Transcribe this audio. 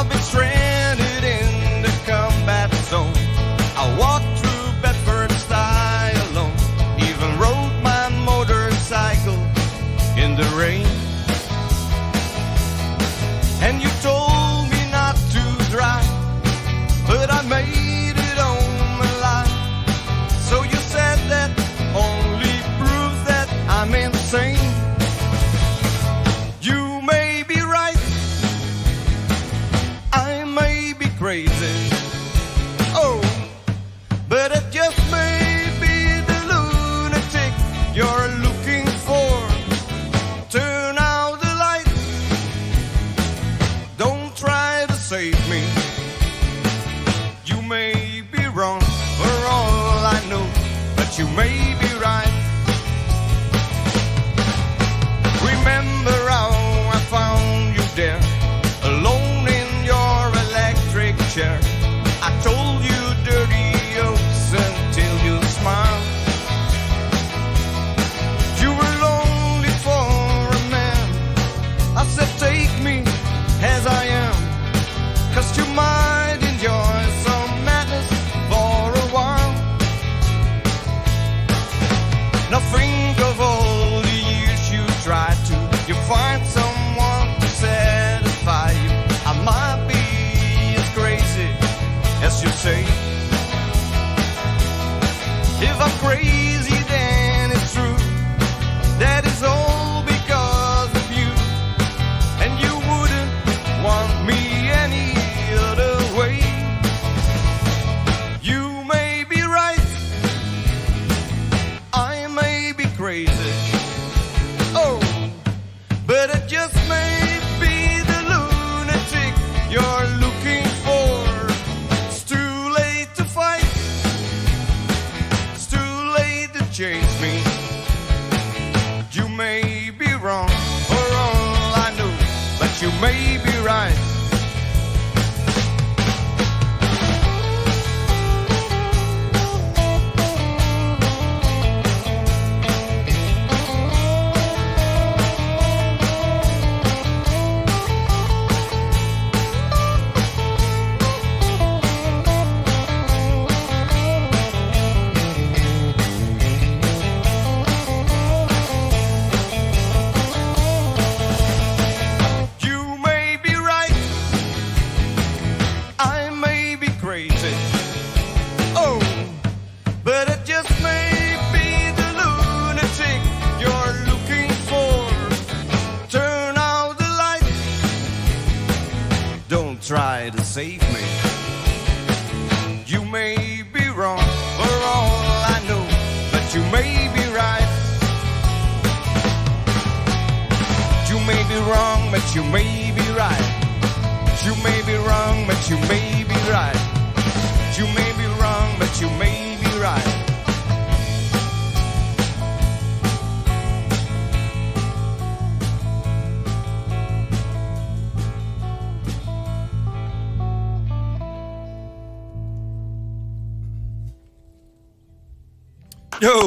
I've been straight. May I'm crazy, then it's true. That is all because of you. And you wouldn't want me any other way. You may be right. I may be crazy. May be wrong for all I know, but you may be right. Try to save me. You may be wrong for all I know, but you may be right. You may be wrong, but you may be right. You may be wrong, but you may be right. You may be wrong, but you may be right. Yo.